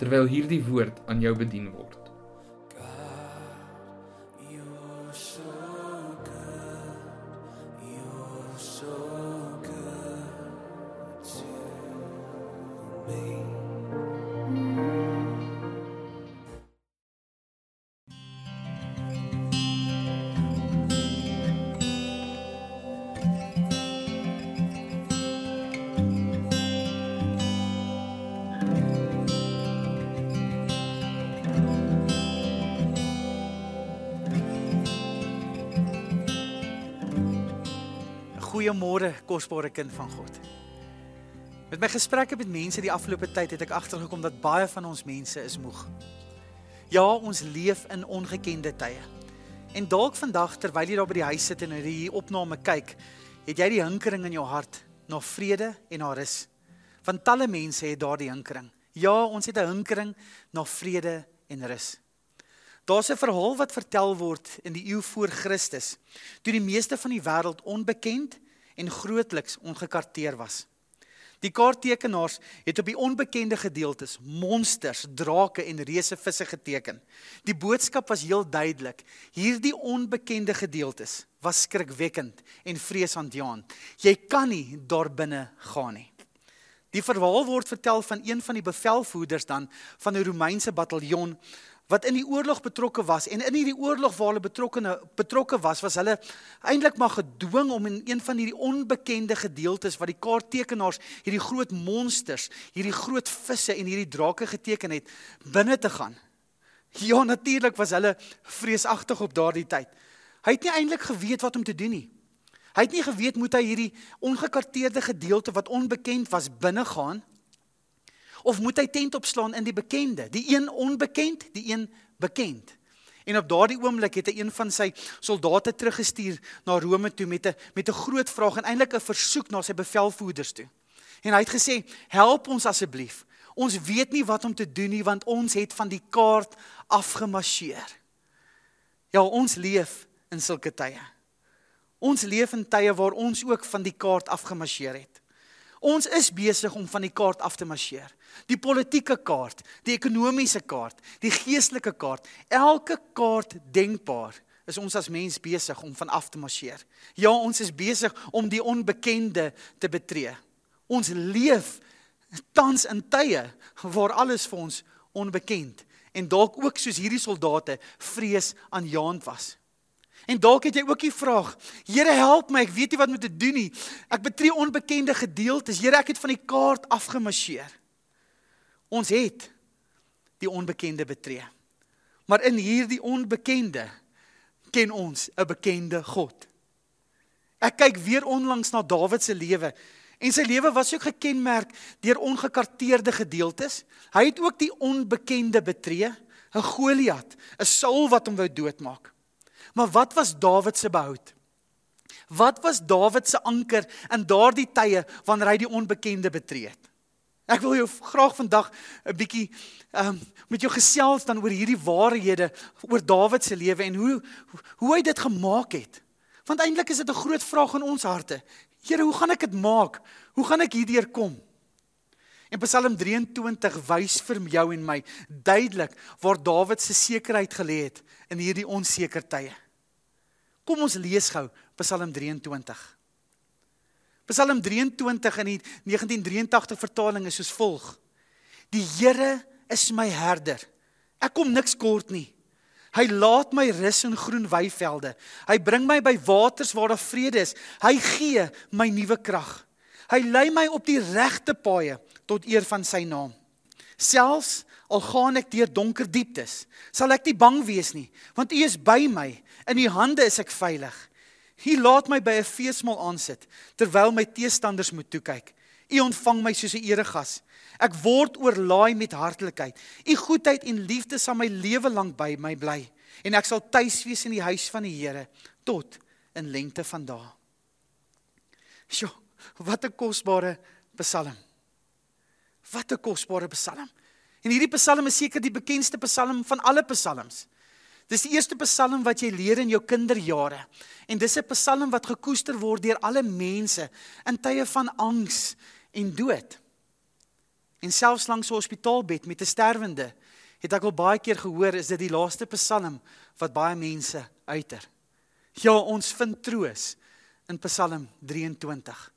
terwyl hierdie woord aan jou bedien word. Kosbare kind van God. Met my gesprekke met mense die afgelope tyd het ek agtergekom dat baie van ons mense is moeg. Ja, ons leef in ongekende tye. En dalk vandag terwyl jy daar by die huis sit en na hierdie opname kyk, het jy die hinkering in jou hart na vrede en na rus. Want talle mense het daardie hinkering. Ja, ons het 'n hinkering na vrede en rus. Daar's 'n verhaal wat vertel word in die eeu voor Christus, toe die meeste van die wêreld onbekend en grootliks ongekarteer was. Die kaarttekenaars het op die onbekende gedeeltes monsters, drake en reuse visse geteken. Die boodskap was heel duidelik. Hierdie onbekende gedeeltes was skrikwekkend en vreesaanjaend. Jy kan nie daar binne gaan nie. Die verhaal word vertel van een van die bevelvoerders dan van 'n Romeinse bataljon wat in die oorlog betrokke was en in hierdie oorlog waar hulle betrokke betrokke was was hulle eintlik maar gedwing om in een van hierdie onbekende gedeeltes wat die kaarttekenaars hierdie groot monsters, hierdie groot visse en hierdie drake geteken het binne te gaan. Ja, natuurlik was hulle vreesagtig op daardie tyd. Hy het nie eintlik geweet wat om te doen nie. Hy het nie geweet moet hy hierdie ongekarteerde gedeelte wat onbekend was binne gaan of moet hy tent opslaan in die bekende, die een onbekend, die een bekend. En op daardie oomblik het hy een van sy soldate teruggestuur na Rome toe met 'n met 'n groot vraag en eintlik 'n versoek na sy bevelvoerders toe. En hy het gesê: "Help ons asseblief. Ons weet nie wat om te doen nie want ons het van die kaart afgemarseer." Ja, ons leef in sulke tye. Ons leef in tye waar ons ook van die kaart afgemarseer het. Ons is besig om van die kaart af te marseer. Die politieke kaart, die ekonomiese kaart, die geestelike kaart, elke kaart denkbaar is ons as mens besig om van af te marseer. Ja, ons is besig om die onbekende te betree. Ons leef tans in tye waar alles vir ons onbekend en dalk ook soos hierdie soldate vrees aanjaend was. En dalk het jy ook die vraag: Here help my, ek weet nie wat om te doen nie. Ek betree onbekende gedeeltes. Here, ek het van die kaart afgemarseer. Ons het die onbekende betree. Maar in hierdie onbekende ken ons 'n bekende God. Ek kyk weer onlangs na Dawid se lewe en sy lewe was ook gekenmerk deur ongekarteerde gedeeltes. Hy het ook die onbekende betree, 'n Goliat, 'n Saul wat hom wou doodmaak. Maar wat was Dawid se behoud? Wat was Dawid se anker in daardie tye wanneer hy die onbekende betree het? Ek wil jou graag vandag 'n bietjie ehm um, met jou gesels dan oor hierdie waarhede oor Dawid se lewe en hoe hoe hy dit gemaak het. Want eintlik is dit 'n groot vraag in ons harte. Here, hoe gaan ek dit maak? Hoe gaan ek hierdeur kom? En Psalm 23 wys vir jou en my duidelik waar Dawid se sekerheid gelê het in hierdie onseker tye. Kom ons lees gou Psalm 23. Psalm 23 in die 1983 vertaling is soos volg: Die Here is my herder. Ek kom niks kort nie. Hy laat my rus in groen weivelde. Hy bring my by waters waar daar vrede is. Hy gee my nuwe krag. Hy lei my op die regte paaie tot eer van sy naam. Selfs al gaan ek deur donker dieptes, sal ek nie bang wees nie, want U is by my. In U hande is ek veilig. U laat my by 'n feesmaal aansit terwyl my teestanders moet toe kyk. U ontvang my soos 'n eregas. Ek word oorlaai met hartlikheid. U goedheid en liefde sal my lewe lank by my bly en ek sal tuis wees in die huis van die Here tot in lengte van dae. Sjoe, wat 'n kosbare Psalm. Wat 'n kosbare Psalm. En hierdie Psalm is seker die bekendste Psalm van alle Psalms. Dis die eerste Psalm wat jy leer in jou kinderjare. En dis 'n Psalm wat gekoester word deur alle mense in tye van angs en dood. En selfs langs 'n hospitaalbed met 'n sterwende het ek al baie keer gehoor is dit die laaste Psalm wat baie mense uiter. Ja, ons vind troos in Psalm 23.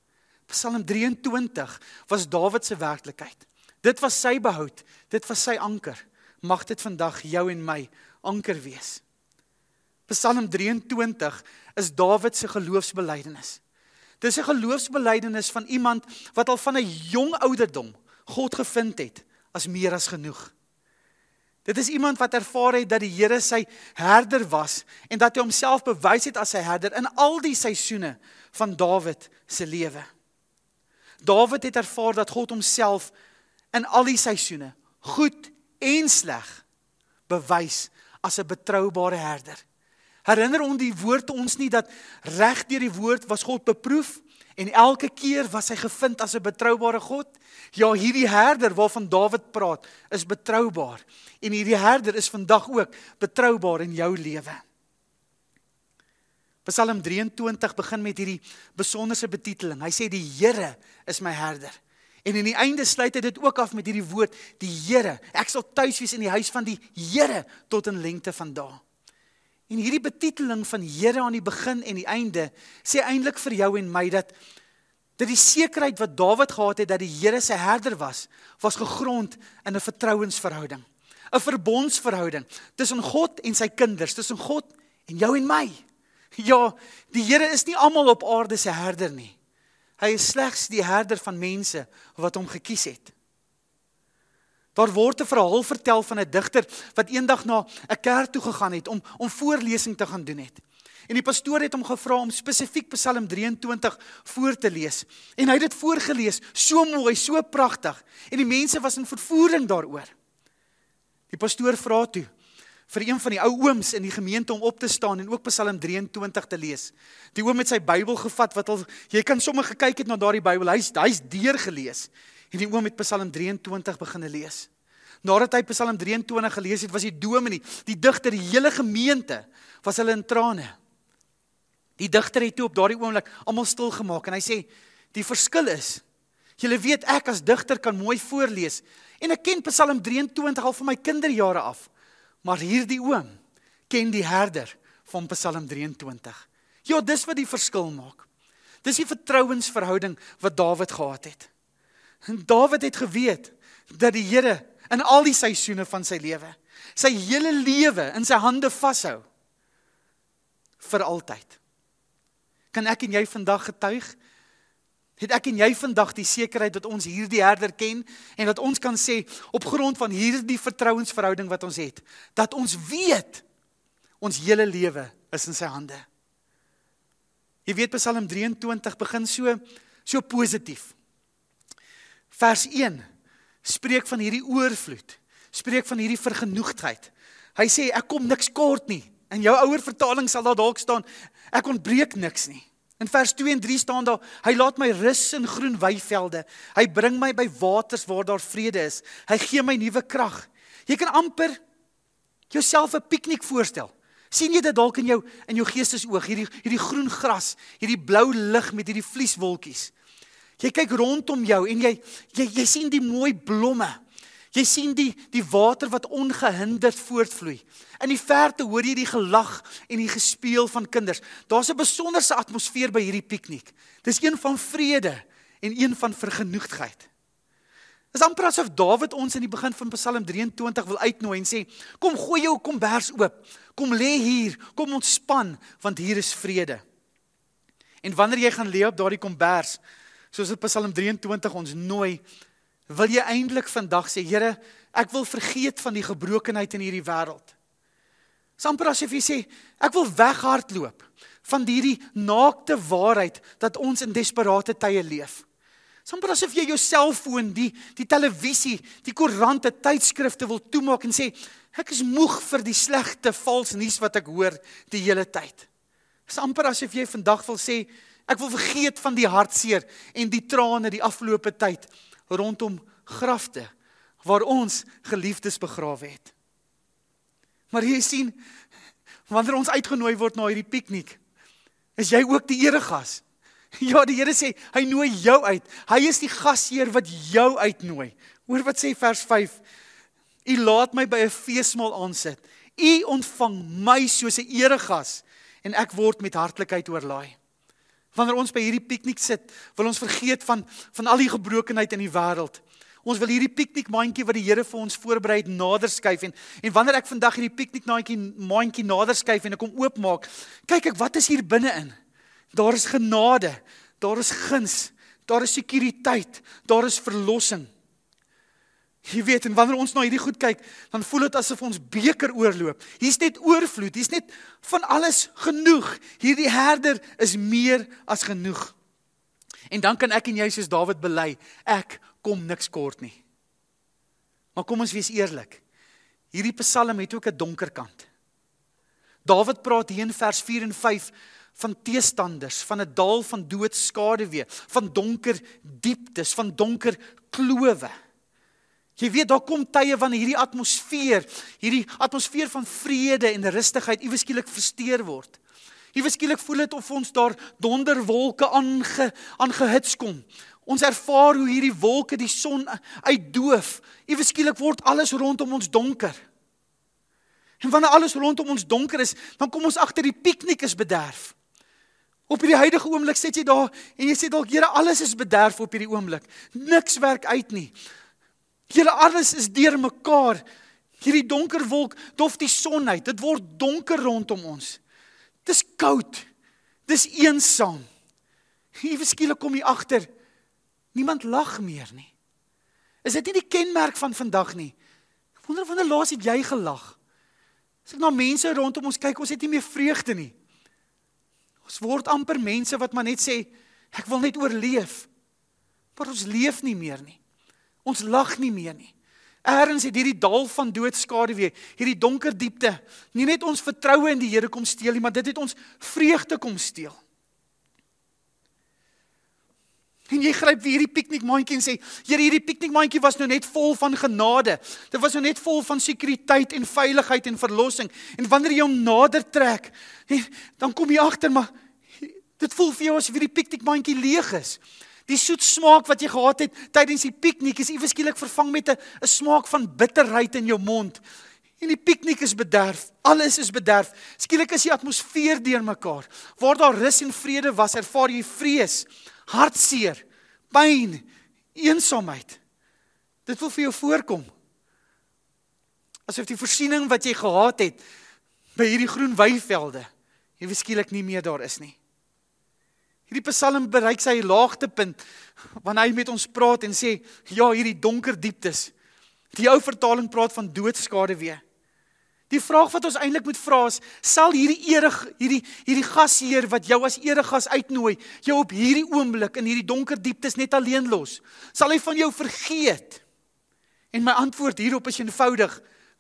Psalm 23 was Dawid se werklikheid. Dit was sy behoud, dit was sy anker. Mag dit vandag jou en my anker wees. Psalm 23 is Dawid se geloofsbelijdenis. Dis 'n geloofsbelijdenis van iemand wat al van 'n jong ouderdom God gevind het as meer as genoeg. Dit is iemand wat ervaar het dat die Here sy herder was en dat hy homself bewys het as sy herder in al die seisoene van Dawid se lewe. Dawid het ervaar dat God homself in al die seisoene, goed en sleg, bewys as 'n betroubare herder. Herinner ons die woord ons nie dat reg deur die woord was God beproef en elke keer was hy gevind as 'n betroubare God? Ja, hierdie herder waarvan Dawid praat, is betroubaar. En hierdie herder is vandag ook betroubaar in jou lewe. Psalm 23 begin met hierdie besonderse betiteling. Hy sê die Here is my herder. En in die einde sluit hy dit ook af met hierdie woord, die Here. Ek sal tuis wees in die huis van die Here tot in lengte van dae. En hierdie betiteling van Here aan die begin en die einde sê eintlik vir jou en my dat dat die sekerheid wat Dawid gehad het dat die Here sy herder was, was gegrond in 'n vertrouensverhouding. 'n Verbondsverhouding tussen God en sy kinders, tussen God en jou en my. Ja, die Here is nie almal op aarde se herder nie. Hy is slegs die herder van mense wat hom gekies het. Daar word 'n verhaal vertel van 'n digter wat eendag na 'n kerk toe gegaan het om om voorlesing te gaan doen het. En die pastoor het hom gevra om spesifiek Psalm 23 voor te lees. En hy het dit voorgeles, so mooi, so pragtig, en die mense was in vervoering daaroor. Die pastoor vra toe: vir een van die ou ooms in die gemeente om op te staan en ook Psalm 23 te lees. Die oom het sy Bybel gevat wat al jy kan sommer gekyk het na daardie Bybel. Hy's hy's deurgelees. En die oom het Psalm 23 begine lees. Nadat hy Psalm 23 gelees het, was die dominee, die digter, die hele gemeente was hulle in trane. Die digter het toe op daardie oomblik almal stil gemaak en hy sê die verskil is Julle weet ek as digter kan mooi voorlees en ek ken Psalm 23 al van my kinderjare af. Maar hierdie oom ken die herder van Psalm 23. Ja, dis wat die verskil maak. Dis die vertrouensverhouding wat Dawid gehad het. En Dawid het geweet dat die Here in al die seisoene van sy lewe, sy hele lewe in sy hande vashou vir altyd. Kan ek en jy vandag getuig Het ek en jy vandag die sekerheid dat ons hierdie herder ken en dat ons kan sê op grond van hierdie vertrouensverhouding wat ons het, dat ons weet ons hele lewe is in sy hande. Jy weet Psalm 23 begin so so positief. Vers 1 spreek van hierdie oorvloed, spreek van hierdie vergenoegdheid. Hy sê ek kom niks kort nie. In jou ouer vertaling sal daar dalk staan ek ontbreek niks nie. In vers 2 en 3 staan daar: Hy laat my rus in groen weivelde. Hy bring my by waters waar daar vrede is. Hy gee my nuwe krag. Jy kan amper jouself 'n piknik voorstel. sien jy dit dalk in jou in jou geestesoog hierdie hierdie groen gras, hierdie blou lig met hierdie vlieswolkies. Jy kyk rondom jou en jy jy jy sien die mooi blomme. Jy sien die die water wat ongehinderd voortvloei. In die verte hoor jy die gelag en die gespeel van kinders. Daar's 'n besonderse atmosfeer by hierdie piknik. Dis een van vrede en een van vergenoegdheid. Dis amper asof Dawid ons in die begin van Psalm 23 wil uitnooi en sê: "Kom gooi jou kombers oop. Kom lê hier, kom ontspan want hier is vrede." En wanneer jy gaan lê op daardie kombers, soos dit Psalm 23 ons nooi, Wil jy eintlik vandag sê, Here, ek wil vergeet van die gebrokenheid in hierdie wêreld. Amper asof jy sê, ek wil weghardloop van hierdie naakte waarheid dat ons in desperate tye leef. Amper asof jy jou selfoon, die die televisie, die koerante, tydskrifte wil toemaak en sê ek is moeg vir die slegte vals nuus wat ek hoor die hele tyd. Dis amper asof jy vandag wil sê ek wil vergeet van die hartseer en die trane die afgelope tyd rondom grafte waar ons geliefdes begrawe het. Maar jy sien wanneer ons uitgenooi word na hierdie piknik, is jy ook die eregas. Ja, die Here sê hy nooi jou uit. Hy is die gasheer wat jou uitnooi. Hoor wat sê vers 5. U laat my by 'n feesmaal aansit. U ontvang my soos 'n eregas en ek word met hartlikheid oorlaai. Wanneer ons by hierdie piknik sit, wil ons vergeet van van al die gebrokenheid in die wêreld. Ons wil hierdie piknikmandjie wat die Here vir ons voorberei het nader skuif en en wanneer ek vandag hierdie piknikmandjie mandjie nader skuif en ek hom oopmaak, kyk ek wat is hier binne-in. Daar is genade, daar is guns, daar is sekuriteit, daar is verlossing. Jy weet en wanneer ons na hierdie goed kyk, dan voel dit asof ons beker oorloop. Hier's net oorvloed, hier's net van alles genoeg. Hierdie herder is meer as genoeg. En dan kan ek en jy soos Dawid bely, ek kom niks kort nie. Maar kom ons wees eerlik. Hierdie Psalm het ook 'n donker kant. Dawid praat hier in vers 4 en 5 van teestanders, van 'n dal van doodskaduwee, van donker dieptes, van donker klowe. Jy weet daar kom tye wanneer hierdie atmosfeer, hierdie atmosfeer van vrede en rustigheid iewes skielik versteur word. Iewes skielik voel dit of ons daar donderwolke aange aangehits kom. Ons ervaar hoe hierdie wolke die son uitdoof. Iewes skielik word alles rondom ons donker. En wanneer alles rondom ons donker is, dan kom ons agter die piknik is bederf. Op hierdie huidige oomblik sit jy daar en jy sê dalk Here alles is bederf op hierdie oomblik. Niks werk uit nie. Here alles is deurmekaar. Hierdie donker wolk dof die son uit. Dit word donker rondom ons. Dis koud. Dis eensaam. Hier skielik kom jy agter niemand lag meer nie. Is dit nie die kenmerk van vandag nie? Ek wonder wanneer laas het jy gelag? As ek na mense rondom ons kyk, ons het nie meer vreugde nie. Ons word amper mense wat maar net sê ek wil net oorleef. Maar ons leef nie meer nie. Ons lag nie meer nie. Eerens het hierdie dal van doodskade weer, hierdie donker diepte, nie net ons vertroue in die Here kom steel nie, maar dit het ons vreugde kom steel. En jy gryp weer hierdie piknikmandjie en sê, "Here, hierdie piknikmandjie was nou net vol van genade. Dit was nou net vol van sekuriteit en veiligheid en verlossing. En wanneer jy hom nader trek, dan kom jy agter maar dit voel vir jou asof hierdie piknikmandjie leeg is. Die soet smaak wat jy gehad het tydens die piknik is iewes skielik vervang met 'n smaak van bitterheid in jou mond. En die piknik is bederf. Alles is bederf. Skielik is die atmosfeer deurmekaar. Waar daar rus en vrede was, ervaar jy vrees, hartseer, pyn, eensaamheid. Dit wil vir jou voorkom. Asof die voorsiening wat jy gehad het by hierdie groen weivelde, jy skielik nie meer daar is nie. Hierdie Psalm bereik sy laagtepunt wanneer hy met ons praat en sê ja, hierdie donker dieptes. Die ou vertaling praat van doodskade weer. Die vraag wat ons eintlik moet vra is, sal hierdie erig hierdie hierdie gasheer wat jou as eregas uitnooi, jou op hierdie oomblik in hierdie donker dieptes net alleen los? Sal hy van jou vergeet? En my antwoord hierop is eenvoudig.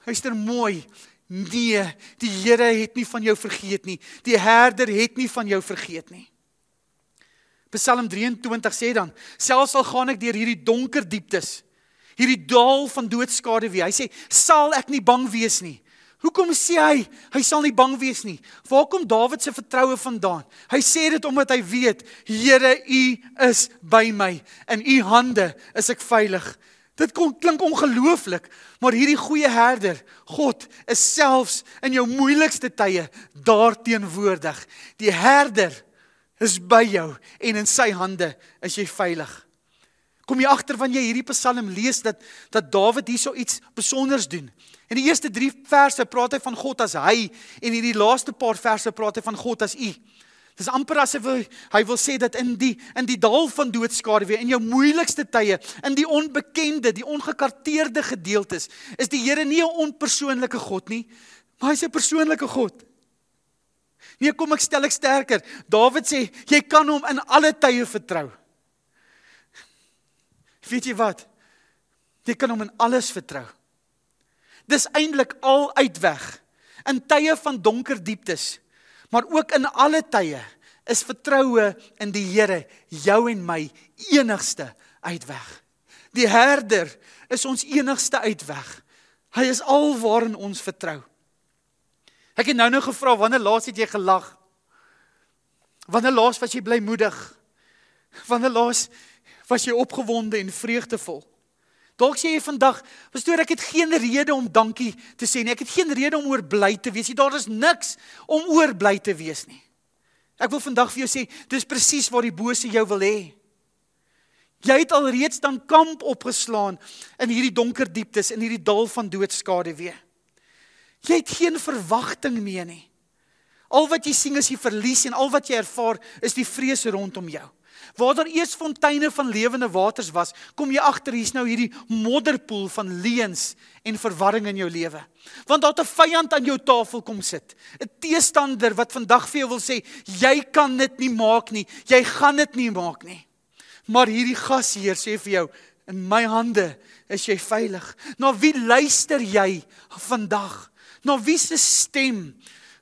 Luister mooi. Nee, die Here het nie van jou vergeet nie. Die Herder het nie van jou vergeet nie. Psalm 23 sê dan: "Selfs al gaan ek deur hierdie donker dieptes, hierdie dal van doodskade wie." Hy sê: "Sal ek nie bang wees nie." Hoekom sê hy hy sal nie bang wees nie? Waar kom Dawid se vertroue vandaan? Hy sê dit omdat hy weet, Here, U is by my. In U hande is ek veilig. Dit klink ongelooflik, maar hierdie goeie herder, God, is selfs in jou moeilikste tye daarteenwoordig. Die herder is by jou en in sy hande is jy veilig. Kom jy agter wanneer jy hierdie Psalm lees dat dat Dawid hierso iets spesonders doen. In die eerste 3 verse praat hy van God as hy en in die laaste paar verse praat hy van God as U. Dis amper asof hy, hy wil sê dat in die in die dal van doodskade weer in jou moeilikste tye, in die onbekende, die ongekarteerde gedeeltes, is die Here nie 'n onpersoonlike God nie, Maar hy's 'n persoonlike God. Nee, kom ek stel ek sterker. Dawid sê jy kan hom in alle tye vertrou. Weet jy wat? Jy kan hom in alles vertrou. Dis eintlik al uitweg in tye van donker dieptes, maar ook in alle tye is vertroue in die Here jou en my enigste uitweg. Die herder is ons enigste uitweg. Hy is alwaarin ons vertrou. Ek het nou nou gevra wanneer laas het jy gelag? Wanneer laas was jy blymoedig? Wanneer laas was jy opgewonde en vreugdevol? Dalk sê jy vandag, pastoor, ek het geen rede om dankie te sê nie. Ek het geen rede om oor bly te wees nie. Daar is niks om oor bly te wees nie. Ek wil vandag vir jou sê, dis presies waar die bose jou wil hê. Jy het alreeds dan kamp opgeslaan in hierdie donker dieptes, in hierdie dal van doodskade weer. Jy het geen verwagting meer nie. Al wat jy sien is die verlies en al wat jy ervaar is die vrees rondom jou. Waar daar eers fonteine van lewende waters was, kom jy agter hier's nou hierdie modderpoel van leuns en verwarring in jou lewe. Want daar 'n vyand aan jou tafel kom sit. 'n Teestander wat vandag vir jou wil sê, jy kan dit nie maak nie. Jy gaan dit nie maak nie. Maar hierdie gasheer sê vir jou, in my hande is jy veilig. Na wie luister jy vandag? Na wie se stem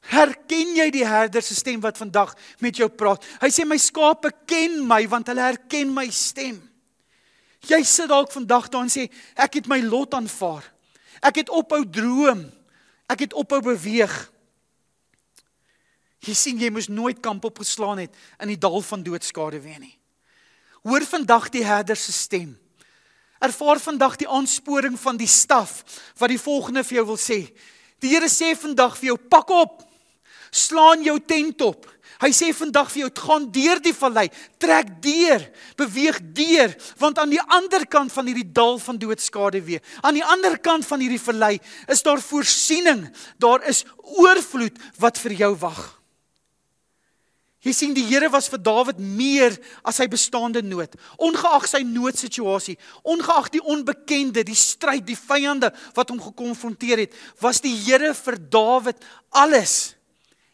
Herken jy die herder se stem wat vandag met jou praat? Hy sê my skape ken my want hulle herken my stem. Jy sit dalk vandag daar en sê ek het my lot aanvaar. Ek het ophou droom. Ek het ophou beweeg. Jy sien jy moes nooit kamp opgeslaan het in die dal van doodskade weer nie. Hoor vandag die herder se stem. Ervaar vandag die aansporing van die staf wat die volgende vir jou wil sê. Die Here sê vandag vir jou pak op slaan jou tent op. Hy sê vandag vir jou, gaan deur die vallei, trek deur, beweeg deur, want aan die ander kant van hierdie dal van doodskade weer, aan die ander kant van hierdie vallei is daar voorsiening. Daar is oorvloed wat vir jou wag. Jy sien die Here was vir Dawid meer as sy bestaande nood. Ongeag sy noodsituasie, ongeag die onbekende, die stryd, die vyande wat hom gekonfronteer het, was die Here vir Dawid alles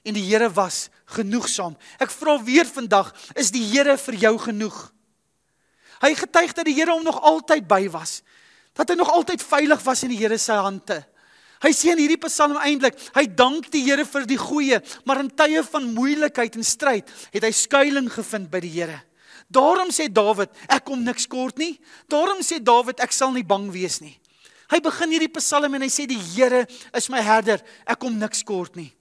en die Here was genoegsaam. Ek vra weer vandag, is die Here vir jou genoeg? Hy getuig dat die Here hom nog altyd by was. Dat hy nog altyd veilig was in die Here se hande. Hy sê in hierdie Psalm eintlik, hy dank die Here vir die goeie, maar in tye van moeilikheid en stryd het hy skuilings gevind by die Here. Daarom sê Dawid, ek kom niks kort nie. Daarom sê Dawid, ek sal nie bang wees nie. Hy begin hierdie Psalm en hy sê die Here is my herder, ek kom niks kort nie.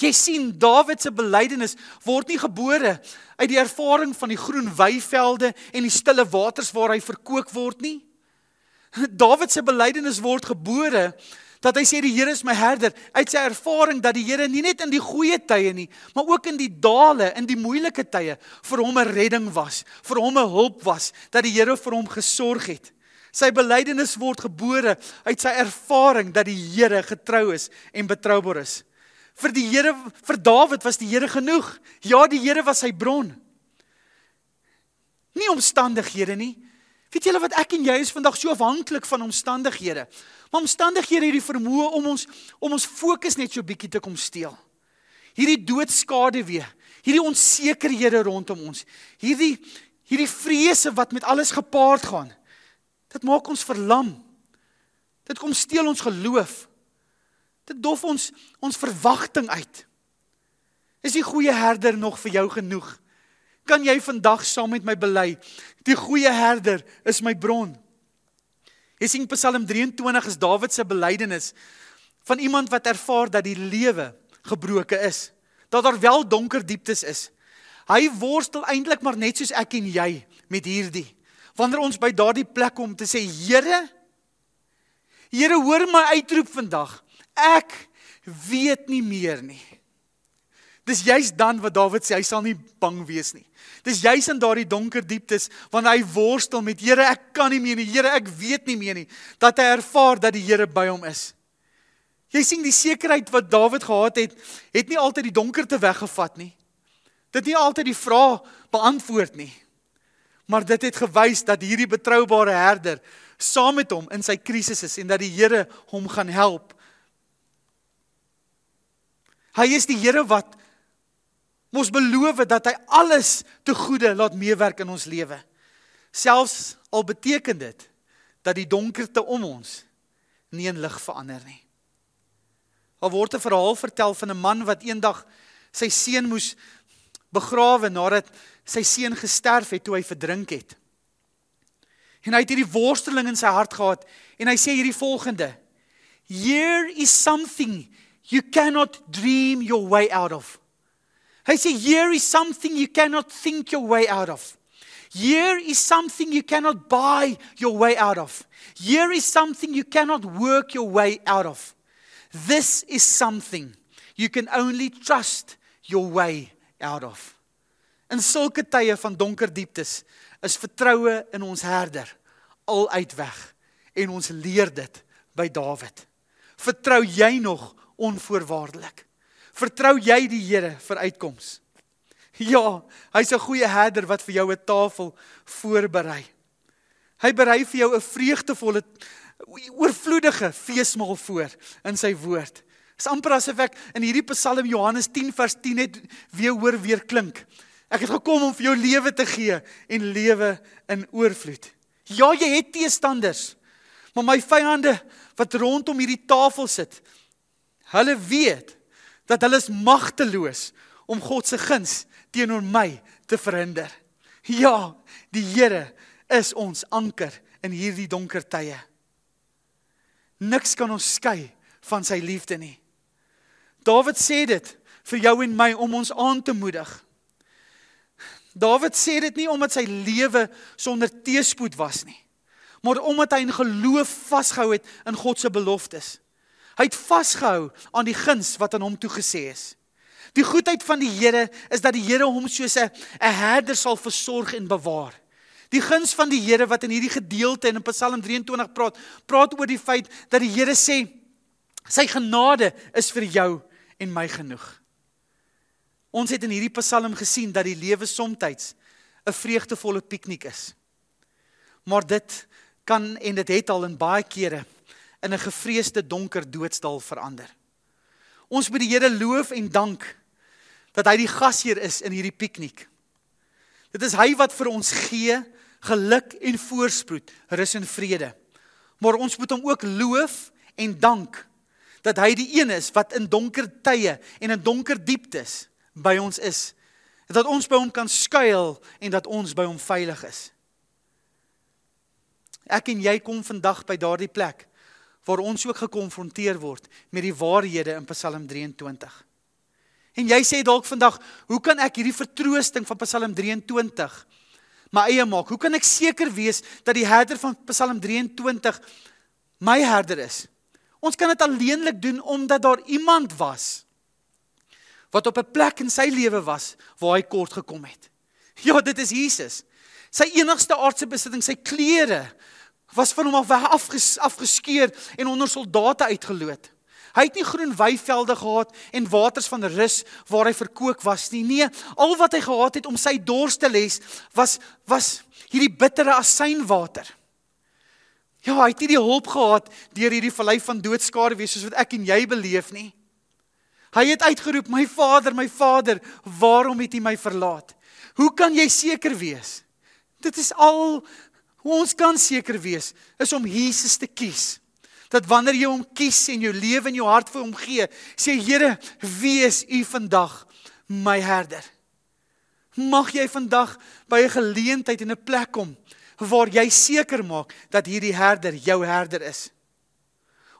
Jy sien Dawid se belydenis word nie gebore uit die ervaring van die groen weivelde en die stille waters waar hy verkoop word nie. Dawid se belydenis word gebore dat hy sê die Here is my herder uit sy ervaring dat die Here nie net in die goeie tye nie, maar ook in die dale, in die moeilike tye vir hom 'n redding was, vir hom 'n hulp was, dat die Here vir hom gesorg het. Sy belydenis word gebore uit sy ervaring dat die Here getrou is en betroubaar is. Vir die Here vir Dawid was die Here genoeg. Ja, die Here was sy bron. Nie omstandighede nie. Weet julle wat ek en jy is vandag so afhanklik van omstandighede. Maar omstandighede het die vermoë om ons om ons fokus net so bietjie te kom steel. Hierdie doodskade weer, hierdie onsekerhede rondom ons, hierdie hierdie vrese wat met alles gepaard gaan. Dit maak ons verlam. Dit kom steel ons geloof. Dit dof ons ons verwagting uit. Is die goeie herder nog vir jou genoeg? Kan jy vandag saam met my bely, die goeie herder is my bron. Jy sien Psalm 23 is Dawid se belydenis van iemand wat ervaar dat die lewe gebroken is, dat daar wel donker dieptes is. Hy worstel eintlik maar net soos ek en jy met hierdie. Wanneer ons by daardie plek kom te sê Here, Here hoor my uitroep vandag. Ek weet nie meer nie. Dis juis dan wat Dawid sê hy sal nie bang wees nie. Dis juis in daardie donker dieptes wanneer hy worstel met Here, ek kan nie meer nie. Here, ek weet nie meer nie dat hy ervaar dat die Here by hom is. Jy sien die sekerheid wat Dawid gehad het, het nie altyd die donkerte weggevat nie. Dit nie altyd die vrae beantwoord nie. Maar dit het gewys dat hierdie betroubare herder saam met hom in sy krisis is en dat die Here hom gaan help Hy is die Here wat ons beloof dat hy alles te goeie laat meewerk in ons lewe. Selfs al beteken dit dat die donkerte om ons nie in lig verander nie. Daar word 'n verhaal vertel van 'n man wat eendag sy seun moes begrawe nadat sy seun gesterf het toe hy verdrink het. En hy het hierdie worsteling in sy hart gehad en hy sê hierdie volgende: Here is something you cannot dream your way out of. Hy sê here is something you cannot think your way out of. Here is something you cannot buy your way out of. Here is something you cannot work your way out of. This is something you can only trust your way out of. In sulke tye van donker dieptes is vertroue in ons herder al uitweg en ons leer dit by Dawid. Vertrou jy nog onvoorwaardelik? Vertrou jy die Here vir uitkoms? Ja, hy's 'n goeie herder wat vir jou 'n tafel voorberei. Hy berei vir jou 'n vreugdevolle oorvloedige feesmaal voor in sy woord. Dis amper asof ek in hierdie Psalm Johannes 10 vers 10 net weer hoor weer klink. Ek het gekom om vir jou lewe te gee en lewe in oorvloed. Ja, jy het teestanders. Maar my vyande wat rondom hierdie tafel sit, hulle weet dat hulle is magteloos om God se guns teenoor my te verhinder. Ja, die Here is ons anker in hierdie donker tye. Niks kan ons skei van sy liefde nie. Dawid sê dit vir jou en my om ons aan te moedig. Dawid sê dit nie omdat sy lewe sonder teëspoed was nie, maar omdat hy in geloof vasgehou het in God se beloftes. Hy het vasgehou aan die guns wat aan hom toegesê is. Die goedheid van die Here is dat die Here hom soos 'n 'n herder sal versorg en bewaar. Die guns van die Here wat in hierdie gedeelte in Psalm 23 praat, praat oor die feit dat die Here sê sy genade is vir jou en my genoeg. Ons het in hierdie Psalm gesien dat die lewe soms 'n vreugdevolle piknik is. Maar dit kan en dit het al in baie kere in 'n gevreesde donker doodsdal verander. Ons moet die Here loof en dank dat hy die gasheer is in hierdie piknik. Dit is hy wat vir ons gee geluk en voorspoed, rus en vrede. Maar ons moet hom ook loof en dank dat hy die een is wat in donker tye en in donker dieptes by ons is. Dat ons by hom kan skuil en dat ons by hom veilig is. Ek en jy kom vandag by daardie plek waar ons ook gekonfronteer word met die waarhede in Psalm 23. En jy sê dalk vandag, hoe kan ek hierdie vertroosting van Psalm 23 my eie maak? Hoe kan ek seker wees dat die herder van Psalm 23 my herder is? Ons kan dit alleenlik doen omdat daar iemand was wat op 'n plek in sy lewe was waar hy kort gekom het. Ja, dit is Jesus. Sy enigste aardse besitting, sy klere was van hom af afges, afgeskeur en onder soldate uitgeloot. Hy het nie groen weivelde gehad en waters van rus waar hy verkoop was nie. Nee, al wat hy gehad het om sy dors te les was was hierdie bittere asynwater. Ja, hy het nie die hulp gehad deur hierdie vallei van doodskade wees soos wat ek en jy beleef nie. Hy het uitgeroep: "My Vader, my Vader, waarom het U my verlaat?" Hoe kan jy seker wees? Dit is al hoe ons kan seker wees is om Jesus te kies dat wanneer jy hom kies en jou lewe en jou hart vir hom gee, sê Here, wees U vandag my herder. Mag jy vandag by 'n geleentheid en 'n plek kom waar jy seker maak dat hierdie herder jou herder is.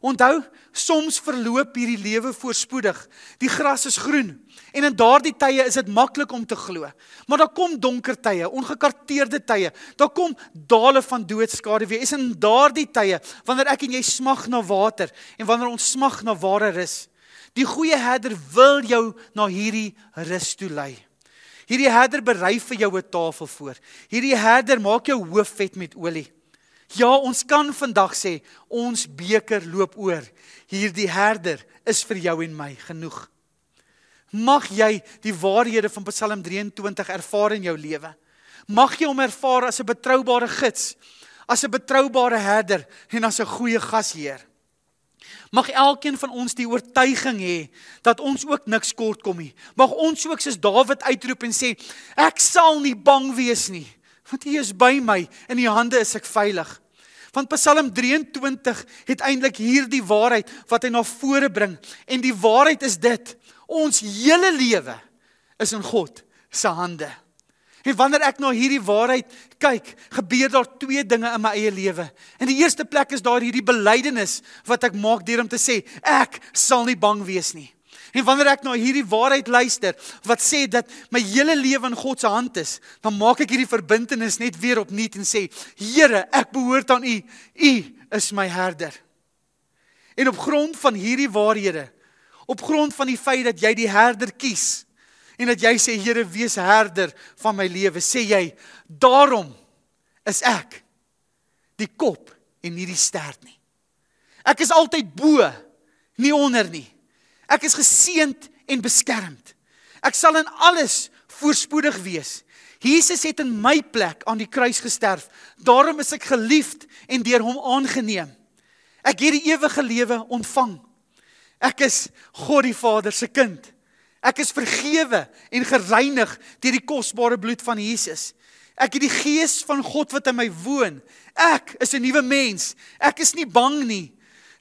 Onthou, soms verloop hierdie lewe voorspoedig. Die gras is groen en in daardie tye is dit maklik om te glo. Maar daar kom donker tye, ongekarteerde tye. Daar kom dale van doodskade weer. Is in daardie tye wanneer ek en jy smag na water en wanneer ons smag na ware rus. Die goeie herder wil jou na hierdie rus toe lei. Hierdie herder berei vir jou 'n tafel voor. Hierdie herder maak jou hoof vet met olie. Ja, ons kan vandag sê ons beker loop oor. Hierdie herder is vir jou en my genoeg. Mag jy die waarhede van Psalm 23 ervaar in jou lewe. Mag jy hom ervaar as 'n betroubare gids, as 'n betroubare herder en as 'n goeie gasheer. Mag elkeen van ons die oortuiging hê dat ons ook niks kort kom nie. Mag ons ook soos Dawid uitroep en sê ek sal nie bang wees nie, want U is by my, in U hande is ek veilig. Want Psalm 23 het eintlik hierdie waarheid wat hy na vore bring en die waarheid is dit: ons hele lewe is in God se hande. En wanneer ek na hierdie waarheid kyk, gebeur daar twee dinge in my eie lewe. In die eerste plek is daar hierdie belydenis wat ek maak deur om te sê ek sal nie bang wees nie. En wanneer ek na hierdie waarheid luister wat sê dat my hele lewe in God se hand is, dan maak ek hierdie verbintenis net weer opnuut en sê Here, ek behoort aan U. U is my herder. En op grond van hierdie waarhede, op grond van die feit dat jy die herder kies, en dat jy sê Here wees herder van my lewe sê jy daarom is ek die kop en nie die stert nie ek is altyd bo nie onder nie ek is geseënd en beskermd ek sal in alles voorspoedig wees Jesus het in my plek aan die kruis gesterf daarom is ek geliefd en deur hom aangeneem ek het die ewige lewe ontvang ek is God die Vader se kind Ek is vergewe en gereinig deur die kosbare bloed van Jesus. Ek het die gees van God wat in my woon. Ek is 'n nuwe mens. Ek is nie bang nie.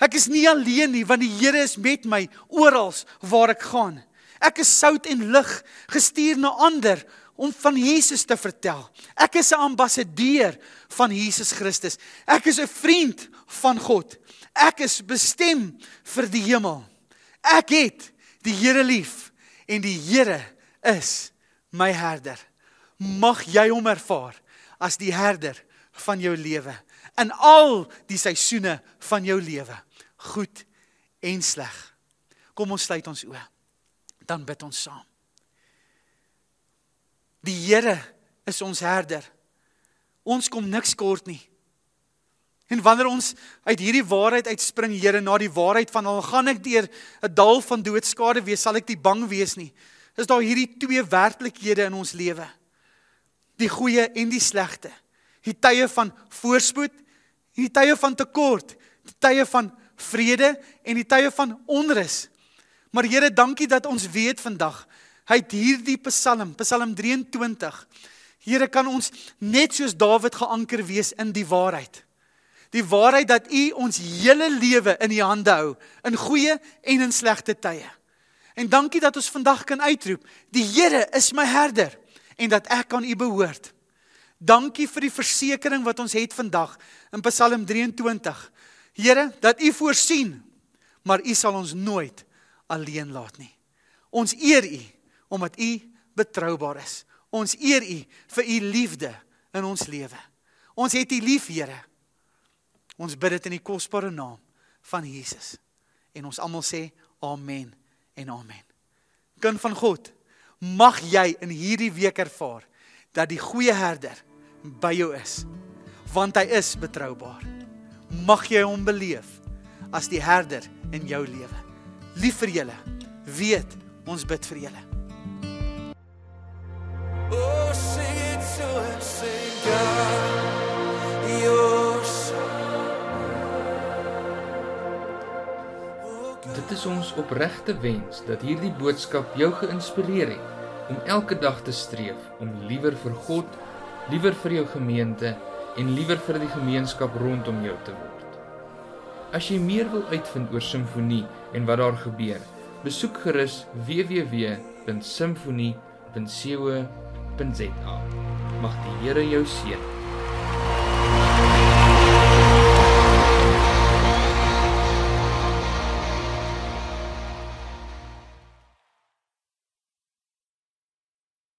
Ek is nie alleen nie want die Here is met my oral waar ek gaan. Ek is sout en lig gestuur na ander om van Jesus te vertel. Ek is 'n ambassadeur van Jesus Christus. Ek is 'n vriend van God. Ek is bestem vir die hemel. Ek het die Here lief en die Here is my herder. Mag jy hom ervaar as die herder van jou lewe in al die seisoene van jou lewe, goed en sleg. Kom ons sluit ons oë. Dan bid ons saam. Die Here is ons herder. Ons kom niks kort nie. En wanneer ons uit hierdie waarheid uitspring, Here, na die waarheid van al gaan ek deur 'n dal van doodskade wees, sal ek nie bang wees nie. Is daar hierdie twee werklikhede in ons lewe? Die goeie en die slegte. Die tye van voorspoed die tye van tekort, die tye van vrede en die tye van onrus. Maar Here, dankie dat ons weet vandag uit hierdie Psalm, Psalm 23, Here kan ons net soos Dawid geanker wees in die waarheid die waarheid dat U ons hele lewe in U hande hou, in goeie en in slegte tye. En dankie dat ons vandag kan uitroep, die Here is my herder en dat ek aan U behoort. Dankie vir die versekering wat ons het vandag in Psalm 23. Here, dat U voorsien, maar U sal ons nooit alleen laat nie. Ons eer U omdat U betroubaar is. Ons eer U vir U liefde in ons lewe. Ons het U lief, Here. Ons bid dit in die kosbare naam van Jesus. En ons almal sê amen en amen. Kind van God, mag jy in hierdie week ervaar dat die goeie herder by jou is, want hy is betroubaar. Mag jy hom beleef as die herder in jou lewe. Lief vir julle. Weet, ons bid vir julle. Oh, sing it to him, sing God, you're so. Oh, God. Dit is ons opregte wens dat hierdie boodskap jou geïnspireer het om elke dag te streef om liewer vir God, liewer vir jou gemeente en liewer vir die gemeenskap rondom jou te word. As jy meer wil uitvind oor simfonie en wat daar gebeur, besoek gerus www.simfonie.co.za. Mag die Here jou seën.